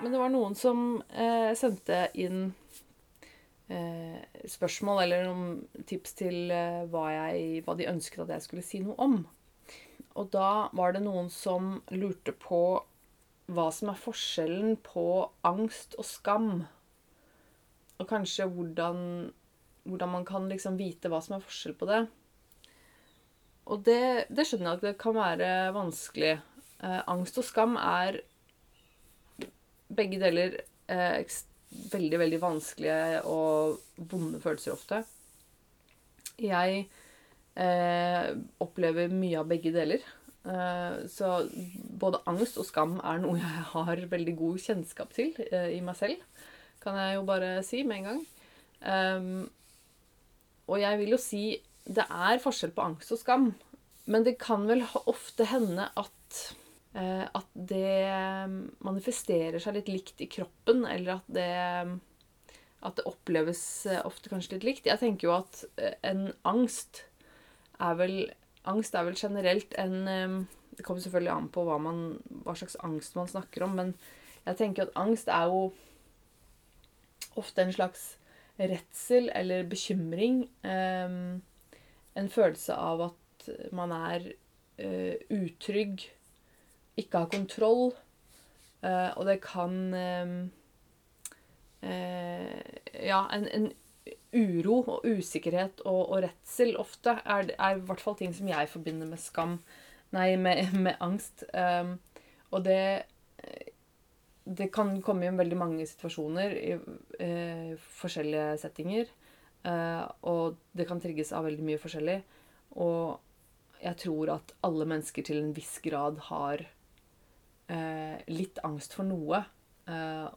Men det var noen som eh, sendte inn eh, spørsmål eller noen tips til eh, hva, jeg, hva de ønsket at jeg skulle si noe om. Og da var det noen som lurte på hva som er forskjellen på angst og skam. Og kanskje hvordan, hvordan man kan liksom vite hva som er forskjell på det. Og det, det skjønner jeg at det kan være vanskelig. Eh, angst og skam er begge deler eh, veldig, veldig vanskelige og vonde følelser ofte. Jeg eh, opplever mye av begge deler. Eh, så både angst og skam er noe jeg har veldig god kjennskap til eh, i meg selv. Kan jeg jo bare si med en gang. Um, og jeg vil jo si det er forskjell på angst og skam. Men det kan vel ofte hende at at det manifesterer seg litt likt i kroppen, eller at det at det oppleves eh, ofte kanskje litt likt. Jeg tenker jo at eh, en angst er vel Angst er vel generelt en Det kommer selvfølgelig an på hva, man, hva slags angst man snakker om, men jeg tenker at angst er jo ofte en slags redsel eller bekymring. En følelse av at man er utrygg ikke har kontroll. Uh, og det kan uh, Ja, en, en, uro og usikkerhet og, og redsel ofte er, er, i hvert fall ting som jeg forbinder med skam. Nei, med, med angst. Um, og det Det kan komme i veldig mange situasjoner i uh, forskjellige settinger. og det kan trigges av veldig mye forskjellig. Og jeg tror at alle mennesker til en viss grad har litt angst for noe. Eh,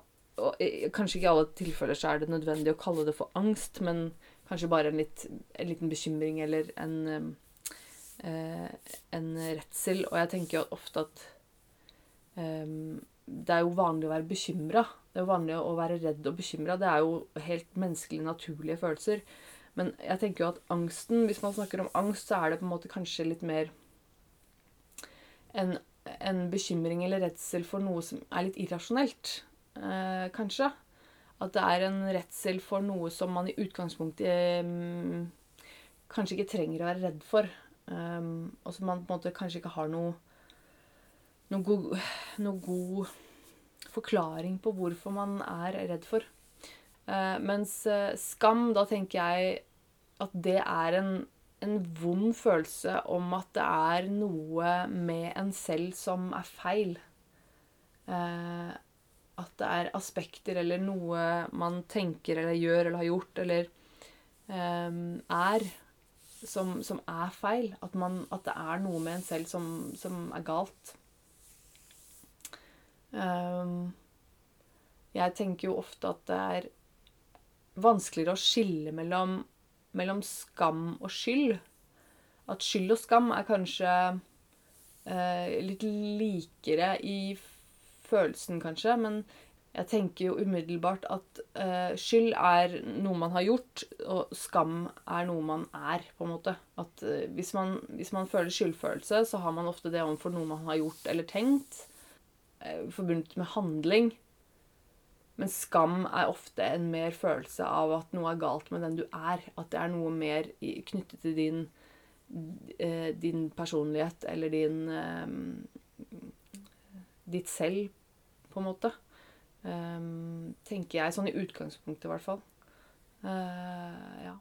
og Kanskje ikke i alle tilfeller så er det nødvendig å kalle det for angst, men kanskje bare en, litt, en liten bekymring eller en, eh, en redsel. Og jeg tenker jo ofte at eh, det er jo vanlig å være bekymra. Det er jo vanlig å være redd og bekymra. Det er jo helt menneskelig naturlige følelser. Men jeg tenker jo at angsten, hvis man snakker om angst, så er det på en måte kanskje litt mer en en bekymring eller redsel for noe som er litt irrasjonelt, eh, kanskje. At det er en redsel for noe som man i utgangspunktet eh, kanskje ikke trenger å være redd for. Eh, og som man på en måte kanskje ikke har noe, noe, god, noe god forklaring på hvorfor man er redd for. Uh, mens uh, skam, da tenker jeg at det er en en vond følelse om at det er noe med en selv som er feil. Eh, at det er aspekter eller noe man tenker eller gjør eller har gjort eller eh, er som, som, er feil. At, man, at, det er noe med en selv som, som er galt. Eh, jeg tenker jo ofte at det er vanskeligere å skille mellom mellom skam og skyld. At skyld og skam er kanskje eh, litt likere i følelsen, kanskje. Men jeg tenker jo umiddelbart at eh, skyld er noe man har gjort, og skam er noe man er, på en måte. At eh, hvis, man, hvis, man, føler skyldfølelse, så har man ofte det overfor noe man har gjort eller tenkt. Eh, forbundet med handling. Men skam er ofte en mer følelse av at noe er galt med den du er. At det er noe mer knyttet til din, eh, din personlighet eller din eh, Ditt selv, på en måte. Um, tenker jeg. Sånn i utgangspunktet, i hvert fall. Uh,